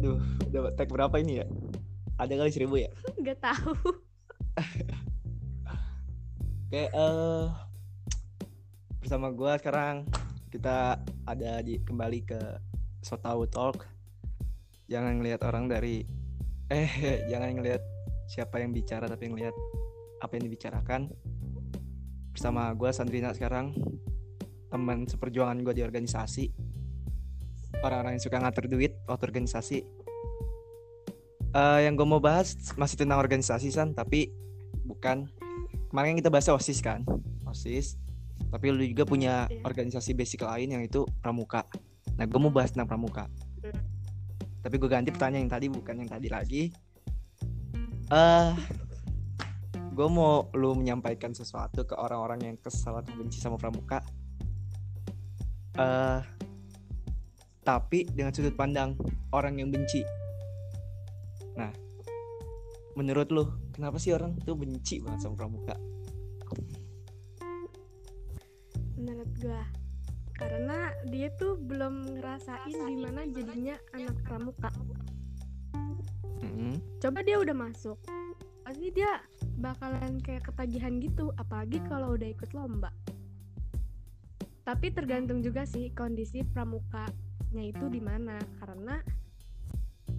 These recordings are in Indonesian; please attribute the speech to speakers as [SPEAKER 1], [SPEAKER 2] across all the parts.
[SPEAKER 1] Duh, udah tag berapa ini ya? Ada kali seribu ya?
[SPEAKER 2] nggak tahu
[SPEAKER 1] Kayak eh bersama gua sekarang kita ada di kembali ke Sotau Talk. Jangan ngelihat orang dari eh jangan ngelihat siapa yang bicara tapi ngelihat apa yang dibicarakan. Bersama gua Sandrina sekarang teman seperjuangan gua di organisasi. Orang-orang yang suka ngatur duit waktu organisasi. Eh yang gue mau bahas masih tentang organisasi san tapi bukan. Kemarin kita bahas osis kan? Osis tapi lu juga punya
[SPEAKER 2] Iya.
[SPEAKER 1] organisasi basic lain yang itu pramuka. Nah gue mau bahas tentang pramuka. Tapi gue ganti pertanyaan yang tadi bukan yang tadi lagi. Eh gue mau lu menyampaikan sesuatu ke orang-orang yang kesal atau benci sama pramuka. Eh tapi dengan sudut pandang orang yang benci nah menurut lu kenapa sih orang tuh benci banget sama pramuka?
[SPEAKER 2] Menurut gua karena dia tuh belum ngerasain gimana jadinya anak pramuka.
[SPEAKER 1] Mm-mm.
[SPEAKER 2] coba dia udah masuk pasti dia bakalan kayak ketagihan gitu apalagi kalau udah ikut lomba. Tapi tergantung juga sih kondisi pramukanya itu di mana karena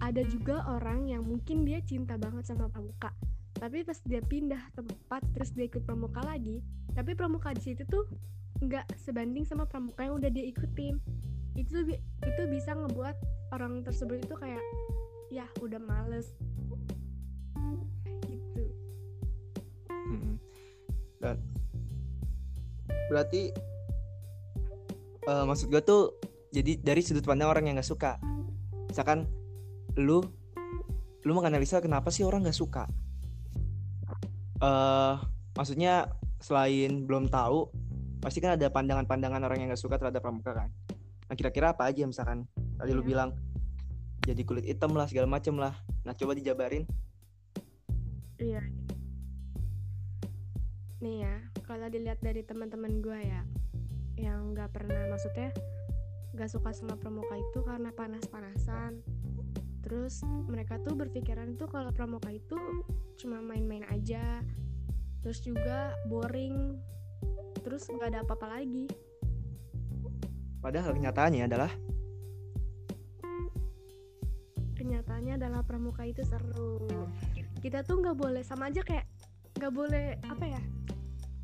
[SPEAKER 2] ada juga orang yang mungkin dia cinta banget sama pramuka tapi pas dia pindah tempat terus dia ikut pramuka lagi tapi pramuka di situ tuh nggak sebanding sama pramuka yang udah dia ikutin itu itu bisa ngebuat orang tersebut itu kayak ya udah males gitu.
[SPEAKER 1] Dan berarti eh, maksud gue tuh jadi dari sudut pandang orang yang nggak suka. Misalkan lu lu menganalisa kenapa sih orang nggak suka. eh maksudnya selain belum tahu pasti kan ada pandangan-pandangan orang yang nggak suka terhadap pramuka kan. Nah kira-kira apa aja misalkan tadi lu
[SPEAKER 2] Iya.
[SPEAKER 1] bilang jadi kulit hitam lah segala macem lah. Nah coba dijabarin.
[SPEAKER 2] iya nih ya kalau dilihat dari teman-teman gue ya yang nggak pernah maksudnya nggak suka sama pramuka itu karena panas-panasan terus mereka tuh berpikiran tuh kalau pramuka itu cuma main-main aja. Terus juga boring. Terus nggak ada apa-apa lagi.
[SPEAKER 1] Padahal kenyataannya adalah
[SPEAKER 2] kenyataannya adalah pramuka itu seru. Kita tuh nggak boleh sama aja kayak nggak boleh apa ya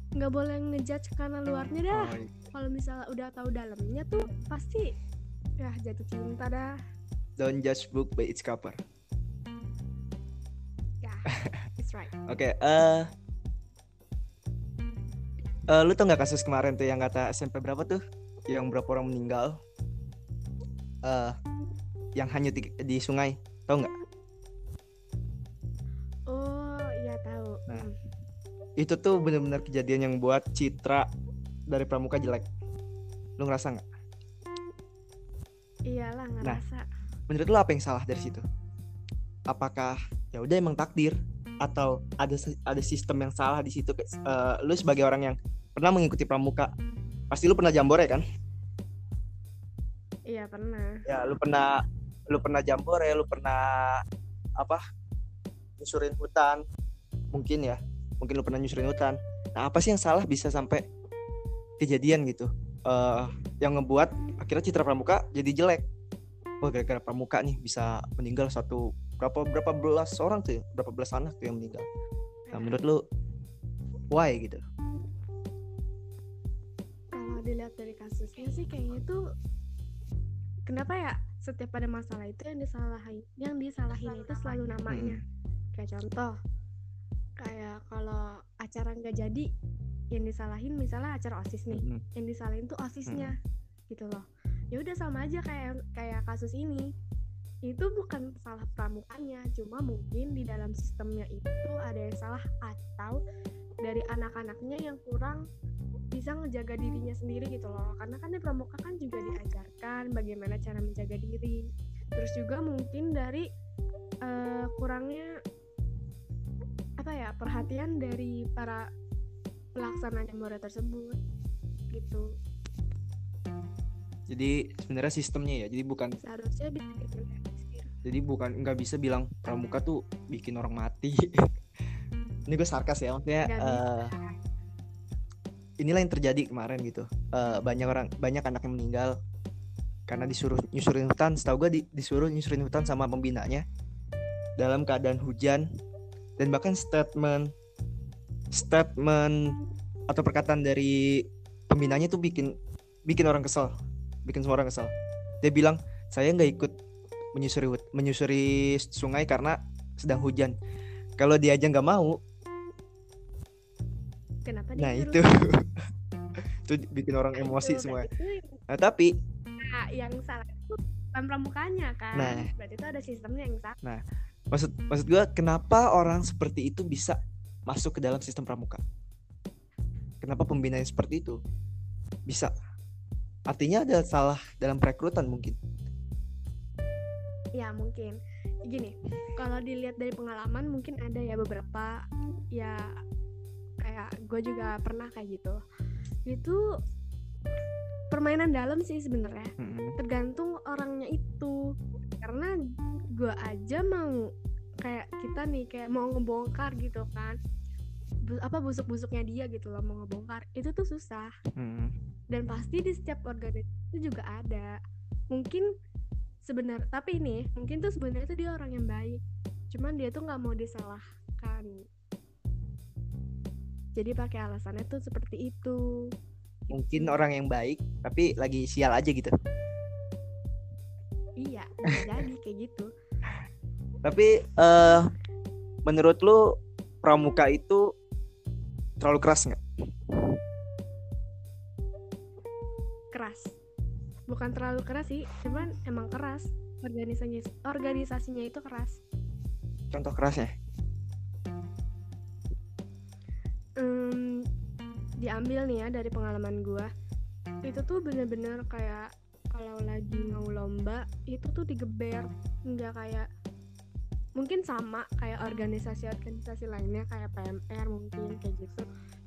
[SPEAKER 2] nggak boleh ngejudge karena luarnya dah.
[SPEAKER 1] Oh,
[SPEAKER 2] kalau misalnya udah tahu dalamnya tuh pasti ya jatuh cinta dah
[SPEAKER 1] don't judge book by its cover.
[SPEAKER 2] ya it's right
[SPEAKER 1] Oke, eh eh, lu tau nggak kasus kemarin tuh yang kata SMP berapa tuh? Yang berapa orang meninggal? Eh, yang hanyut di, di sungai, tau nggak?
[SPEAKER 2] oh iya tahu
[SPEAKER 1] Nah. Itu tuh bener-bener kejadian yang buat citra dari pramuka jelek. Lu ngerasa nggak?
[SPEAKER 2] iyalah ngerasa
[SPEAKER 1] Menurut lu apa yang salah dari situ? Apakah ya udah emang takdir atau ada ada sistem yang salah di situ? Eh, lu sebagai orang yang pernah mengikuti pramuka, pasti lu pernah jambore kan?
[SPEAKER 2] iya pernah
[SPEAKER 1] ya lu pernah lu pernah jambore lu pernah apa nyusurin hutan mungkin ya mungkin lu pernah nyusurin hutan nah apa sih yang salah bisa sampai kejadian gitu eh yang ngebuat akhirnya citra pramuka jadi jelek wah gara-gara pramuka nih bisa meninggal satu berapa berapa belas orang tuh ya? berapa belas anak tuh yang meninggal? Nah menurut lu why gitu?
[SPEAKER 2] Kalau dilihat dari kasusnya sih kayaknya tuh kenapa ya setiap ada masalah itu yang disalahin yang disalahin itu selalu namanya. Kayak contoh kayak kalau acara nggak jadi yang disalahin misalnya acara osis nih.
[SPEAKER 1] Mm-mm.
[SPEAKER 2] yang disalahin tuh osisnya gitu loh ya udah sama aja kayak kayak kasus ini. Itu bukan salah pramukanya cuma mungkin di dalam sistemnya itu ada yang salah atau dari anak-anaknya yang kurang bisa ngejaga dirinya sendiri gitu loh. Karena kan di pramuka kan juga diajarkan bagaimana cara menjaga diri. Terus juga mungkin dari eh, kurangnya apa ya perhatian dari para pelaksana jambore tersebut gitu
[SPEAKER 1] jadi sebenarnya sistemnya ya. Jadi bukan
[SPEAKER 2] seharusnya bisa
[SPEAKER 1] jadi bukan nggak bisa bilang pramuka tuh bikin orang mati. Ini gue sarkas ya maksudnya eh, inilah yang terjadi kemarin gitu. Eh, banyak orang banyak anak yang meninggal karena disuruh nyusurin hutan. Setahu gue di- disuruh nyusurin hutan sama pembinanya dalam keadaan hujan dan bahkan statement statement atau perkataan dari pembinanya tuh bikin bikin orang kesel bikin semua orang kesel. Dia bilang saya nggak ikut menyusuri hut- menyusuri sungai karena sedang hujan. Kalau dia aja nggak mau.
[SPEAKER 2] Kenapa
[SPEAKER 1] nah itu. Itu bikin orang emosi
[SPEAKER 2] Itu,
[SPEAKER 1] semua.
[SPEAKER 2] itu
[SPEAKER 1] nah tapi
[SPEAKER 2] Nah, yang salah itu bukan pramukanya kan?
[SPEAKER 1] Nah.
[SPEAKER 2] berarti itu ada sistemnya yang salah.
[SPEAKER 1] Maksud maksud gue kenapa orang seperti itu bisa masuk ke dalam sistem pramuka? Kenapa pembina yang seperti itu? Bisa artinya ada salah dalam perekrutan mungkin.
[SPEAKER 2] Ya mungkin. Gini kalau dilihat dari pengalaman mungkin ada ya beberapa. Ya kayak gue juga pernah kayak gitu. Itu permainan dalam sih sebenarnya.
[SPEAKER 1] Mm-mm.
[SPEAKER 2] tergantung orangnya itu. Karena gue aja mau kayak kita nih kayak mau ngebongkar gitu kan. Apa busuk-busuknya dia gitu loh mau ngebongkar. Itu tuh susah.
[SPEAKER 1] Mm-mm.
[SPEAKER 2] Dan pasti di setiap organisasi itu juga ada. Mungkin sebenar tapi ini mungkin tuh sebenarnya tuh dia orang yang baik. Cuman dia tuh nggak mau disalahkan. Jadi pakai alasannya tuh seperti itu.
[SPEAKER 1] Mungkin orang yang baik tapi lagi sial aja gitu.
[SPEAKER 2] Iya jadi kayak gitu.
[SPEAKER 1] Tapi eh menurut lu pramuka itu terlalu keras nggak
[SPEAKER 2] bukan terlalu keras sih cuman emang keras. Organisasinya organisasinya itu keras.
[SPEAKER 1] Contoh kerasnya?
[SPEAKER 2] Em, diambil nih ya dari pengalaman gua. Itu tuh bener-bener kayak kalau lagi mau lomba itu tuh digeber. Nggak kayak mungkin sama kayak organisasi-organisasi lainnya kayak PMR mungkin kayak gitu.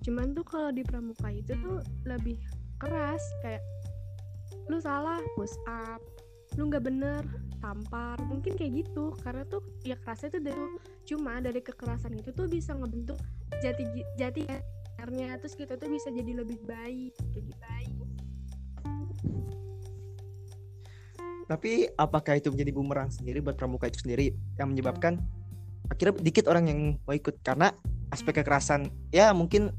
[SPEAKER 2] Cuman tuh kalau di pramuka itu tuh lebih keras kayak lu salah push up. Lu nggak bener tampar. Mungkin kayak gitu karena tuh ya kerasnya tuh dari cuma dari kekerasan itu tuh bisa ngebentuk jati jati nya terus kita tuh bisa jadi lebih baik kayak gitu
[SPEAKER 1] tapi apakah itu menjadi bumerang sendiri buat pramuka itu sendiri yang menyebabkan akhirnya dikit orang yang mau ikut? Karena aspek kekerasan ya mungkin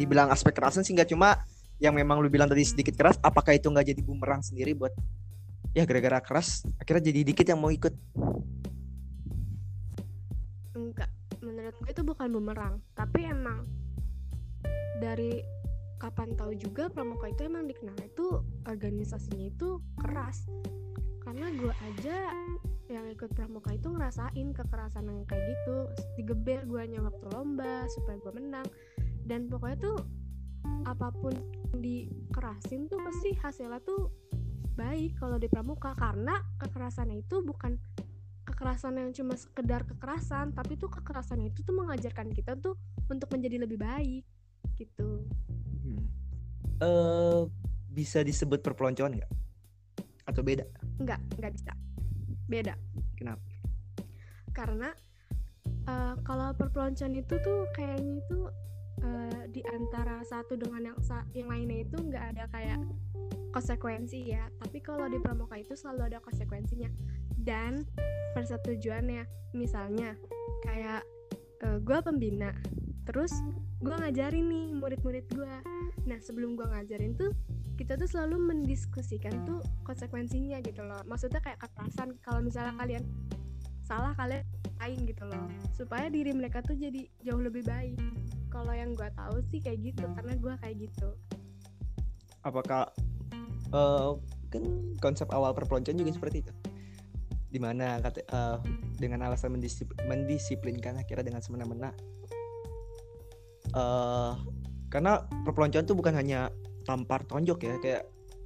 [SPEAKER 1] dibilang aspek kekerasan sih nggak cuma yang memang lu bilang tadi sedikit keras apakah itu nggak jadi bumerang sendiri buat ya gara-gara keras akhirnya jadi dikit yang mau ikut?
[SPEAKER 2] Enggak. Menurut gue itu bukan bumerang tapi emang dari kapan tahu juga pramuka itu emang dikenal itu organisasinya itu keras. Karena gue aja yang ikut pramuka itu ngerasain kekerasan yang kayak gitu. Digeber gue waktu lomba supaya gue menang. Dan pokoknya tuh apa pun dikerasin tuh pasti hasilnya tuh baik kalau di pramuka. Karena kekerasannya itu bukan kekerasan yang cuma sekedar kekerasan tapi tuh kekerasan itu tuh mengajarkan kita tuh untuk menjadi lebih baik gitu.
[SPEAKER 1] Hmm. eh bisa disebut perpeloncoan nggak? Atau beda?
[SPEAKER 2] Nggak nggak bisa. Beda.
[SPEAKER 1] Kenapa?
[SPEAKER 2] karena eh, kalau perpeloncoan itu tuh kayaknya itu di antara satu dengan yang yang lainnya itu nggak ada kayak konsekuensi ya. Tapi kalau di pramuka itu selalu ada konsekuensinya dan persetujuannya. Misalnya kayak gue pembina terus gue ngajarin nih murid-murid gue nah sebelum gue ngajarin tuh kita tuh selalu mendiskusikan tuh konsekuensinya gitu loh. Maksudnya kayak kekerasan. Kalau misalnya kalian salah kalian lain gitu loh. Supaya diri mereka tuh jadi jauh lebih baik kalau yang gue tahu sih kayak gitu karena gue kayak gitu.
[SPEAKER 1] Apakah eh kan konsep awal perpeloncoan juga seperti itu? Di mana kata eh, dengan alasan mendisip- mendisiplinkan akhirnya dengan semena-mena. Eh karena perpeloncoan itu bukan hanya tampar tonjok ya kayak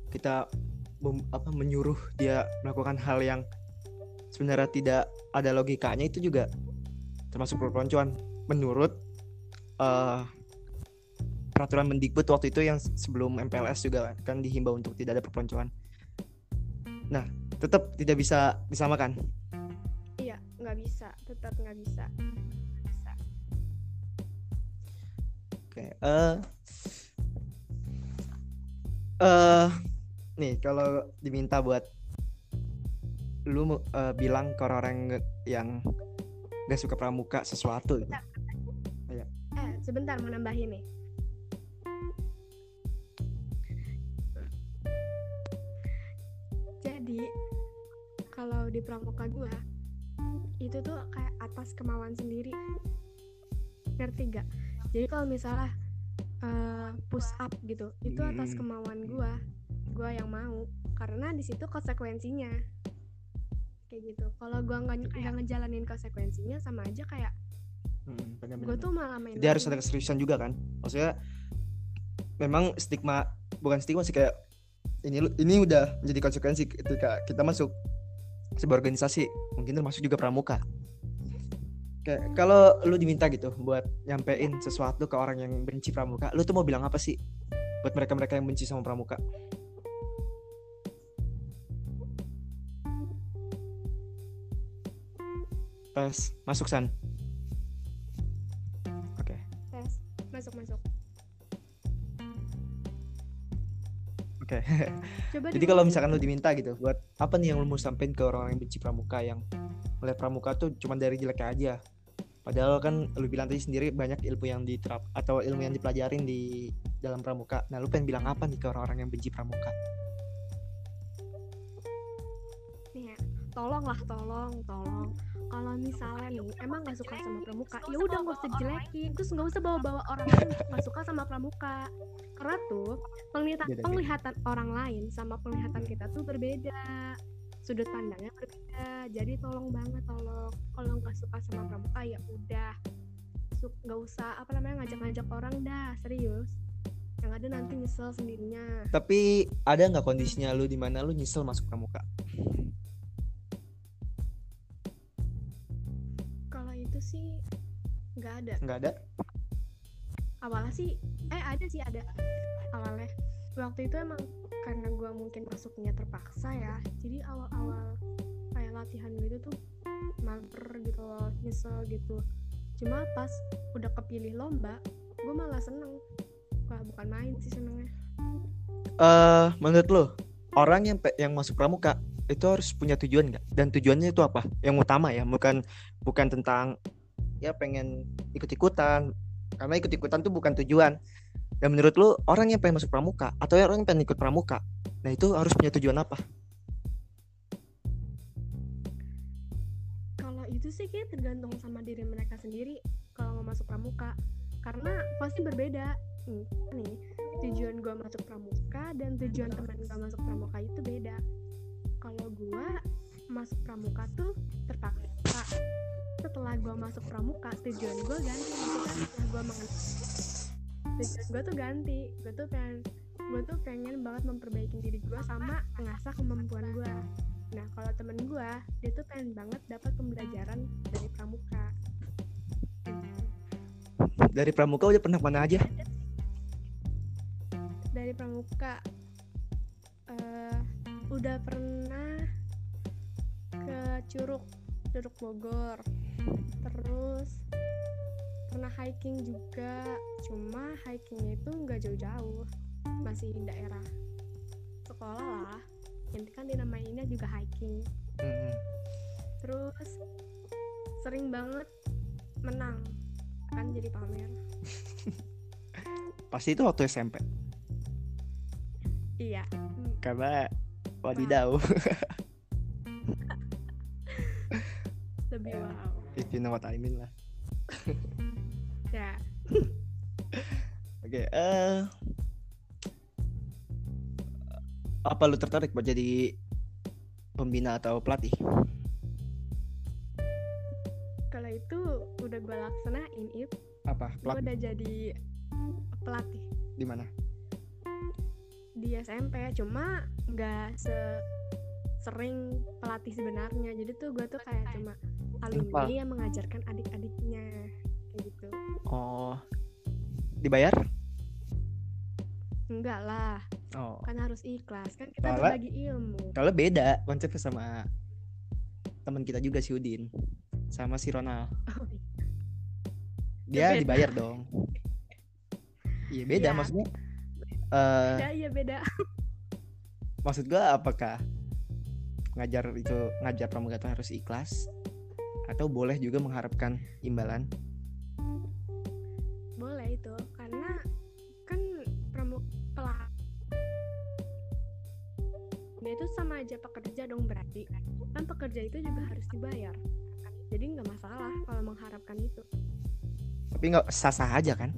[SPEAKER 1] kita apa menyuruh dia melakukan hal yang sebenarnya tidak ada logikanya itu juga termasuk perpeloncoan. Menurut eh peraturan Mendikbud waktu itu yang sebelum MPLS juga kan dihimbau untuk tidak ada perpeloncoan. Nah, tetap tidak bisa disamakan
[SPEAKER 2] iya nggak bisa tetap nggak bisa bisa
[SPEAKER 1] oke eh eh nih kalau diminta buat lu eh, bilang ke orang-orang yang gak suka pramuka sesuatu gitu.
[SPEAKER 2] Sebentar mau nambahin nih. Jadi kalau di pramuka gua itu tuh kayak atas kemauan sendiri. Ngerti gak jadi kalau misalnya eh, push up gitu itu atas
[SPEAKER 1] Hmm.
[SPEAKER 2] kemauan gua gua yang mau karena di situ konsekuensinya. Kayak gitu. Kalau gua nggak nggak ngejalanin konsekuensinya sama aja kayak
[SPEAKER 1] benar-benar.
[SPEAKER 2] gue tuh malah main
[SPEAKER 1] Jadi harus ada keseriusan juga kan. Maksudnya memang stigma bukan stigma sih kayak ini lu- ini udah menjadi konsekuensi ketika kita masuk sebuah organisasi, mungkin termasuk juga pramuka. Kayak kalau lu diminta gitu buat nyampein sesuatu ke orang yang benci pramuka, lu tuh mau bilang apa sih buat mereka-mereka yang benci sama pramuka? Tes, masuk San. Oke.
[SPEAKER 2] coba
[SPEAKER 1] Jadi
[SPEAKER 2] di-
[SPEAKER 1] kalau misalkan lu diminta gitu, buat apa nih yang lu mau sampein ke orang-orang yang benci pramuka yang melihat pramuka tuh cuma dari jeleknya aja. Padahal kan lu bilang tadi sendiri banyak ilmu yang diterap atau ilmu yang dipelajarin di dalam pramuka. Nah, lu pengen bilang apa nih ke orang-orang yang benci pramuka?
[SPEAKER 2] Ya, tolong tolong. Kalau misalnya nih emang nggak suka sama pramuka ya udah nggak usah jelekin terus nggak usah bawa-bawa orang lain nggak suka sama pramuka. Karena tuh penglihatan penglihatan orang lain sama penglihatan kita tuh berbeda. Sudut pandangnya berbeda. Jadi tolong banget tolong. Kalau nggak suka sama pramuka ya udah. Nggak usah apa namanya ngajak-ngajak orang dah serius. Yang ada nanti nyesel sendirinya.
[SPEAKER 1] Tapi ada nggak kondisinya lu di mana lu nyesel masuk pramuka?
[SPEAKER 2] Itu sih nggak ada.
[SPEAKER 1] Nggak ada?
[SPEAKER 2] awalnya sih eh ada sih ada. Awalnya. Waktu itu emang karena gua mungkin masuknya terpaksa ya. Jadi awal-awal kayak latihan gitu tuh mager gitu loh nyesel gitu. Cuma pas udah kepilih lomba gue malah seneng. Wah bukan main sih senengnya.
[SPEAKER 1] Eh, menurut lu orang yang yang masuk pramuka itu harus punya tujuan nggak? Dan tujuannya itu apa? Yang utama ya, bukan bukan tentang ya pengen ikut-ikutan. Karena ikut-ikutan tuh bukan tujuan. Dan menurut lu orang yang pengen masuk pramuka atau orang yang pengen ikut pramuka, nah itu harus punya tujuan apa?
[SPEAKER 2] kalau itu sih kayak tergantung sama diri mereka sendiri kalau mau masuk pramuka karena pasti berbeda nih, tujuan gua masuk pramuka dan tujuan teman gua masuk pramuka itu beda kalau gua masuk pramuka tuh terpaksa setelah gua masuk pramuka tujuan gua ganti maksudnya setelah gua mengenal tujuan gua tuh ganti gua tuh pengen gua tuh pengen banget memperbaiki diri gua sama mengasah kemampuan gua Nah, kalau temen gue, dia tuh pengen banget dapat pembelajaran dari pramuka.
[SPEAKER 1] Dari pramuka udah pernah mana aja?
[SPEAKER 2] Dari pramuka, eh udah pernah ke Curug, Curug Bogor. Terus pernah hiking juga, cuma hikingnya itu nggak jauh-jauh, masih di daerah sekolah lah. Nanti kan dinamainnya juga hiking. Terus sering banget menang kan jadi pamer
[SPEAKER 1] Pasti itu waktu SMP.
[SPEAKER 2] iya
[SPEAKER 1] Karena wadidaw.
[SPEAKER 2] lebih wow
[SPEAKER 1] If you know what I mean lah.
[SPEAKER 2] ya
[SPEAKER 1] Oke, eh apa lu tertarik buat jadi pembina atau pelatih?
[SPEAKER 2] kalau itu udah gue laksanain it
[SPEAKER 1] Apa?
[SPEAKER 2] gue
[SPEAKER 1] Pelatih
[SPEAKER 2] udah jadi pelatih
[SPEAKER 1] di mana?
[SPEAKER 2] di SMP cuma nggak se sering pelatih sebenarnya jadi tuh gue tuh kayak cuma alumni yang mengajarkan adik-adiknya kayak gitu
[SPEAKER 1] Oh, dibayar?
[SPEAKER 2] enggak lah
[SPEAKER 1] Oh.
[SPEAKER 2] kan harus ikhlas kan kita
[SPEAKER 1] Soalnya-
[SPEAKER 2] berbagi ilmu
[SPEAKER 1] Kalau beda konsepnya sama teman kita juga si Udin sama si Ronald.
[SPEAKER 2] Oh,
[SPEAKER 1] Dia
[SPEAKER 2] Beda.
[SPEAKER 1] dibayar dong. Iya beda
[SPEAKER 2] Iya.
[SPEAKER 1] maksudnya. eh
[SPEAKER 2] beda iya beda
[SPEAKER 1] maksud gua apakah ngajar itu ngajar pramuka itu harus ikhlas atau boleh juga mengharapkan imbalan?
[SPEAKER 2] boleh itu karena kan pramuk pelak dia itu sama aja pekerja dong berarti kan pekerja itu juga harus dibayar jadi nggak masalah kalau mengharapkan itu
[SPEAKER 1] Tapi nggak sah-sah aja kan?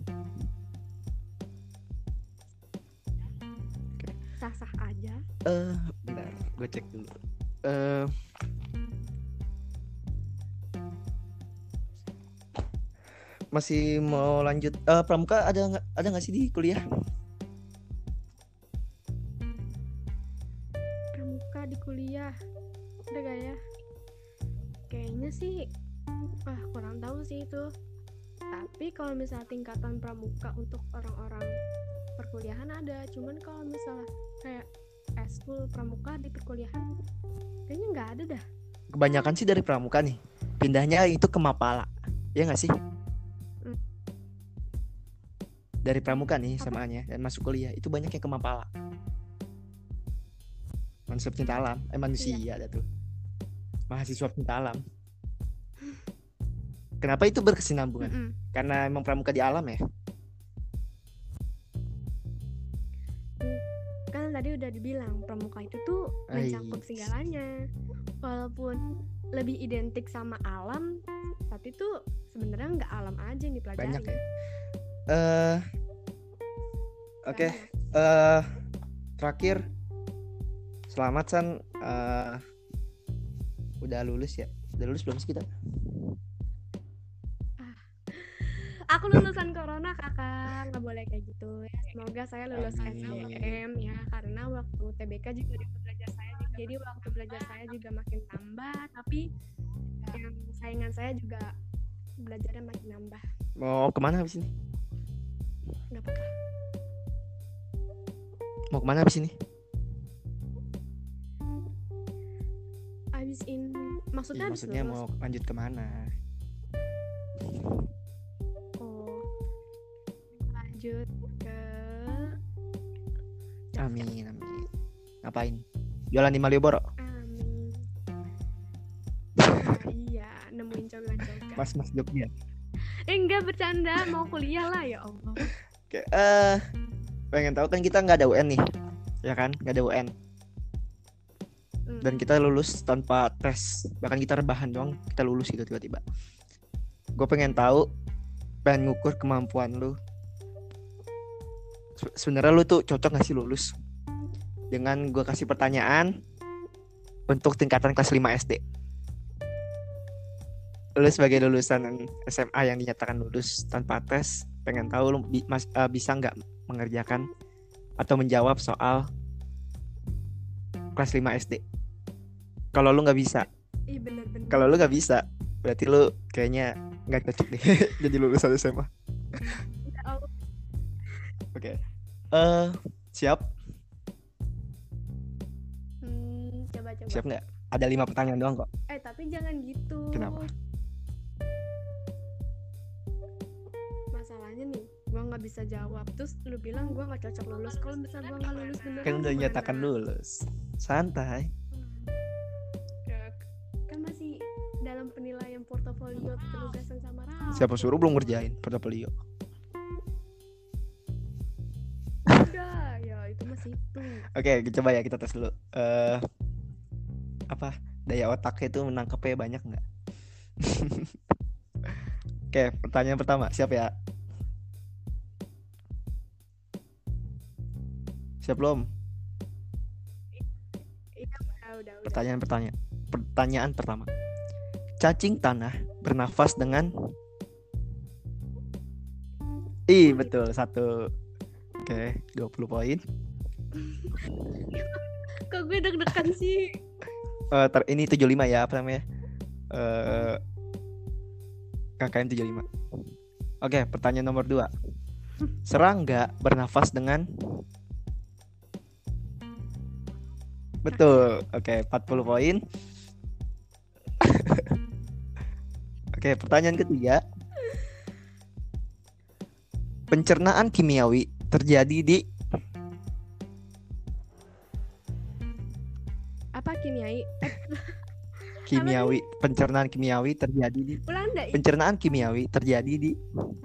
[SPEAKER 2] sah-sah aja
[SPEAKER 1] Eh, bentar, gue cek dulu. Eh masih mau lanjut eh pramuka ada nggak ada nggak sih di kuliah?
[SPEAKER 2] Pramuka di kuliah. Ada gak ya? Kayaknya sih ah kurang tahu sih itu. Tapi kalau misalnya tingkatan pramuka untuk orang-orang perkuliahan ada. Cuman kalau misalnya kayak eskul pramuka di perkuliahan kayaknya nggak ada dah.
[SPEAKER 1] Kebanyakan sih dari pramuka nih. Pindahnya itu ke mapala. Ya nggak sih. Dari pramuka nih samaannya dan masuk kuliah itu banyak yang ke mapala. Konsep cinta alam eh manusia ada tuh. Mahasiswa cinta alam. Kenapa itu berkesinambungan?
[SPEAKER 2] Mm-mm.
[SPEAKER 1] karena emang pramuka di alam ya?
[SPEAKER 2] Kan tadi udah dibilang pramuka itu tuh
[SPEAKER 1] Ai.
[SPEAKER 2] mencakup segalanya. Walaupun lebih identik sama alam tapi tuh sebenarnya nggak alam aja yang dipelajari.
[SPEAKER 1] Banyak ya eh oke
[SPEAKER 2] Banyak.
[SPEAKER 1] eh terakhir. Selamat san. Eh udah lulus ya? Udah lulus belum sih kita?
[SPEAKER 2] Aku lulusan corona kakak. Nggak boleh kayak gitu ya. Semoga saya lulus. SNM ya karena waktu TBK juga waktu belajar saya juga- jadi waktu belajar saya juga makin tambah tapi yang saingan saya juga belajarnya makin nambah.
[SPEAKER 1] Mau ke mana habis ini
[SPEAKER 2] apa-apa.
[SPEAKER 1] Mau ke mana habis ini?
[SPEAKER 2] Abis ini
[SPEAKER 1] Iya,
[SPEAKER 2] maksudnya abis
[SPEAKER 1] maksudnya mau lanjut ke mana?
[SPEAKER 2] Oh. Lanjut ke
[SPEAKER 1] amin amin. Ngapain? Jualan di Malioboro?
[SPEAKER 2] Amin. Iya nemuin cogan-cogan
[SPEAKER 1] mas mas Jogja
[SPEAKER 2] eh enggak bercanda mau kuliah lah ya Allah
[SPEAKER 1] Oke, eh pengen tahu kan kita nggak ada UN nih, ya kan? Nggak ada UN
[SPEAKER 2] Hmm.
[SPEAKER 1] dan kita lulus tanpa tes, bahkan kita rebahan doang kita lulus gitu tiba-tiba. Gue pengen tahu, pengen ngukur kemampuan lu. Se- Sebenarnya lu tuh cocok gak sih lulus? Dengan gue kasih pertanyaan untuk tingkatan kelas 5 SD. Lu sebagai lulusan SMA yang dinyatakan lulus tanpa tes, pengen tahu lu bi- mas- eh, bisa nggak mengerjakan atau menjawab soal kelas 5 SD. Kalau lu nggak bisa,
[SPEAKER 2] bener-bener
[SPEAKER 1] kalau lu nggak bisa, berarti lu kayaknya nggak cocok deh jadi lulusan SMA.
[SPEAKER 2] Ya Allah.
[SPEAKER 1] Oke. Eh, siap?
[SPEAKER 2] Hmm, coba-coba
[SPEAKER 1] Siap nggak? Ada lima pertanyaan doang kok.
[SPEAKER 2] eh tapi jangan gitu
[SPEAKER 1] Kenapa?
[SPEAKER 2] Nggak bisa jawab terus lu bilang gua nggak cocok lulus kalau misal gua nggak lulus beneran
[SPEAKER 1] Kan udah nyatakan lulus. Santai.
[SPEAKER 2] Kan masih dalam penilaian portofolio penugasan sama Rama
[SPEAKER 1] Siapa suruh belum ngerjain portofolio?
[SPEAKER 2] udah ya itu masih itu
[SPEAKER 1] Oke, coba ya kita tes dulu. Eh apa? Daya otaknya itu menangkapnya banyak nggak? Oke, pertanyaan pertama, siap ya? Siap belum?
[SPEAKER 2] iya udah udah udah
[SPEAKER 1] Pertanyaan pertanyaan. Pertanyaan pertama. Cacing tanah bernafas dengan Ih, betul. Satu. Oke, 20 poin.
[SPEAKER 2] kok gue deg-degan sih
[SPEAKER 1] Eh, ter- ini 75 ya, apa namanya? Eh KKM 75. Oke, pertanyaan nomor 2. Serangga bernafas dengan Betul. Oke, 40 poin. Oke, pertanyaan ketiga. Pencernaan kimiawi terjadi di
[SPEAKER 2] Apa kimiai?
[SPEAKER 1] Kimiawi. Pencernaan kimiawi terjadi di
[SPEAKER 2] enggak?
[SPEAKER 1] pencernaan kimiawi terjadi di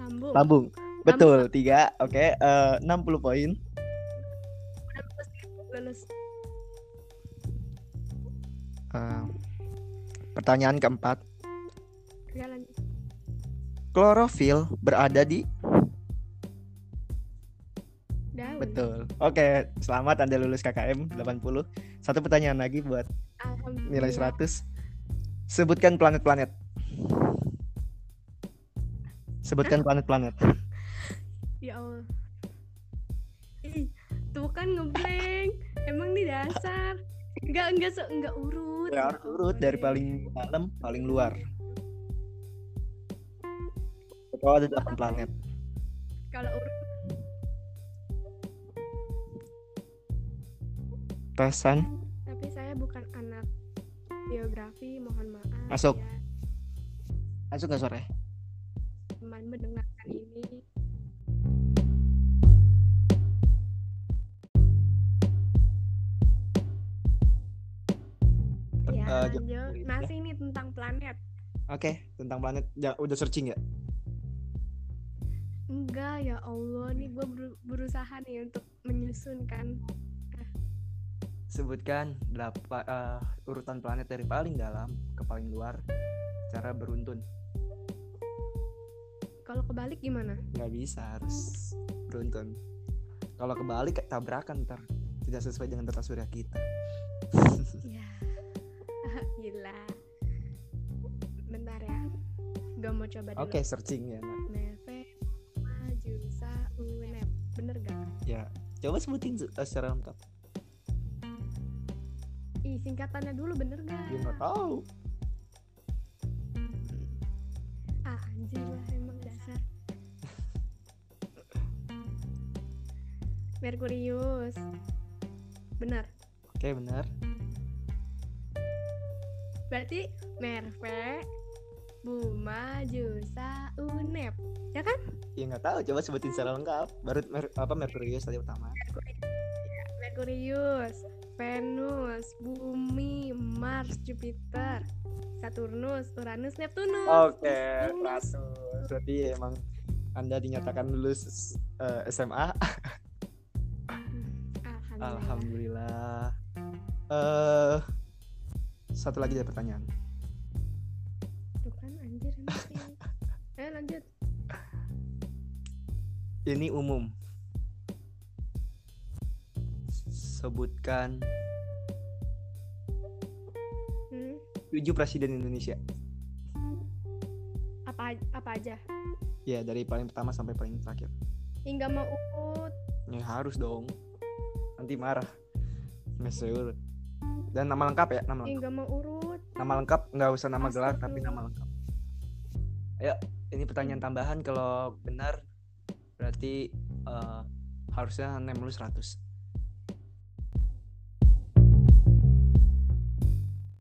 [SPEAKER 2] Lambung.
[SPEAKER 1] lambung. Betul, tiga. Oke, eh, 60 poin. Eh, pertanyaan keempat.
[SPEAKER 2] Ya.
[SPEAKER 1] Klorofil berada di
[SPEAKER 2] Daun.
[SPEAKER 1] Betul. Oke, selamat Anda lulus KKM 80. Satu pertanyaan lagi buat nilai
[SPEAKER 2] Alhamdulillah.
[SPEAKER 1] 100. Sebutkan planet-planet. Sebutkan planet-planet.
[SPEAKER 2] Ya Allah. Ih, tuh kan ngeblank. Emang di dasar. Enggak enggak se enggak urut.
[SPEAKER 1] Ya, harus urut dari paling dalam paling luar. Kalau ada 8 planet.
[SPEAKER 2] Kalau urut
[SPEAKER 1] Tesan.
[SPEAKER 2] tapi saya bukan anak biografi, mohon maaf.
[SPEAKER 1] Masuk.
[SPEAKER 2] ya.
[SPEAKER 1] Masuk nggak sore?
[SPEAKER 2] teman mendengarkan ini. Ya. Masih ini tentang planet.
[SPEAKER 1] Oke, tentang planet ya, udah searching ya?
[SPEAKER 2] Enggak, ya Allah, nih gue berusaha nih untuk menyusunkan.
[SPEAKER 1] Sebutkan delapan eh, urutan planet dari paling dalam ke paling luar cara beruntun.
[SPEAKER 2] Kalau kebalik gimana?
[SPEAKER 1] nggak bisa harus beruntun kalau kebalik kayak tabrakan ntar tidak sesuai dengan tata surya kita
[SPEAKER 2] Ya, gila. Bentar ya. Gue mau coba dulu.
[SPEAKER 1] oke searching ya.
[SPEAKER 2] Neve, Majusa, Unep. Bener gak?
[SPEAKER 1] ya coba sebutin se- eh, secara lengkap
[SPEAKER 2] Ih, singkatannya dulu bener gak?
[SPEAKER 1] dia nggak tahu
[SPEAKER 2] Ah, anjir lah emang dasar. Merkurius. Benar.
[SPEAKER 1] oke benar
[SPEAKER 2] Berarti Merve, Buma, Jusa, Unep. Ya kan?
[SPEAKER 1] ya nggak tahu coba sebutin secara lengkap baru mer- apa Merkurius tadi pertama
[SPEAKER 2] Merkurius, Venus, Bumi, Mars, Jupiter, Saturnus, Uranus, Neptunus.
[SPEAKER 1] oke
[SPEAKER 2] Lulus.
[SPEAKER 1] 100 berarti emang anda dinyatakan lulus eh, SMA
[SPEAKER 2] Alhamdulillah.
[SPEAKER 1] alhamdulillah eh satu lagi dari pertanyaan
[SPEAKER 2] Tuh kan anjir. Eh lanjut.
[SPEAKER 1] ini umum sebutkan
[SPEAKER 2] Hmm,
[SPEAKER 1] tujuh presiden Indonesia
[SPEAKER 2] apa apa aja?
[SPEAKER 1] ya dari paling pertama sampai paling terakhir
[SPEAKER 2] Hingga mau urut.
[SPEAKER 1] ya harus dong nanti marah Meseur dan nama lengkap ya nama lengkap.
[SPEAKER 2] Mau urut.
[SPEAKER 1] nama lengkap nggak usah nama gelar
[SPEAKER 2] Astagfirullah.
[SPEAKER 1] tapi nama lengkap ayo ini pertanyaan tambahan kalau benar berarti eh, harusnya nem lu 100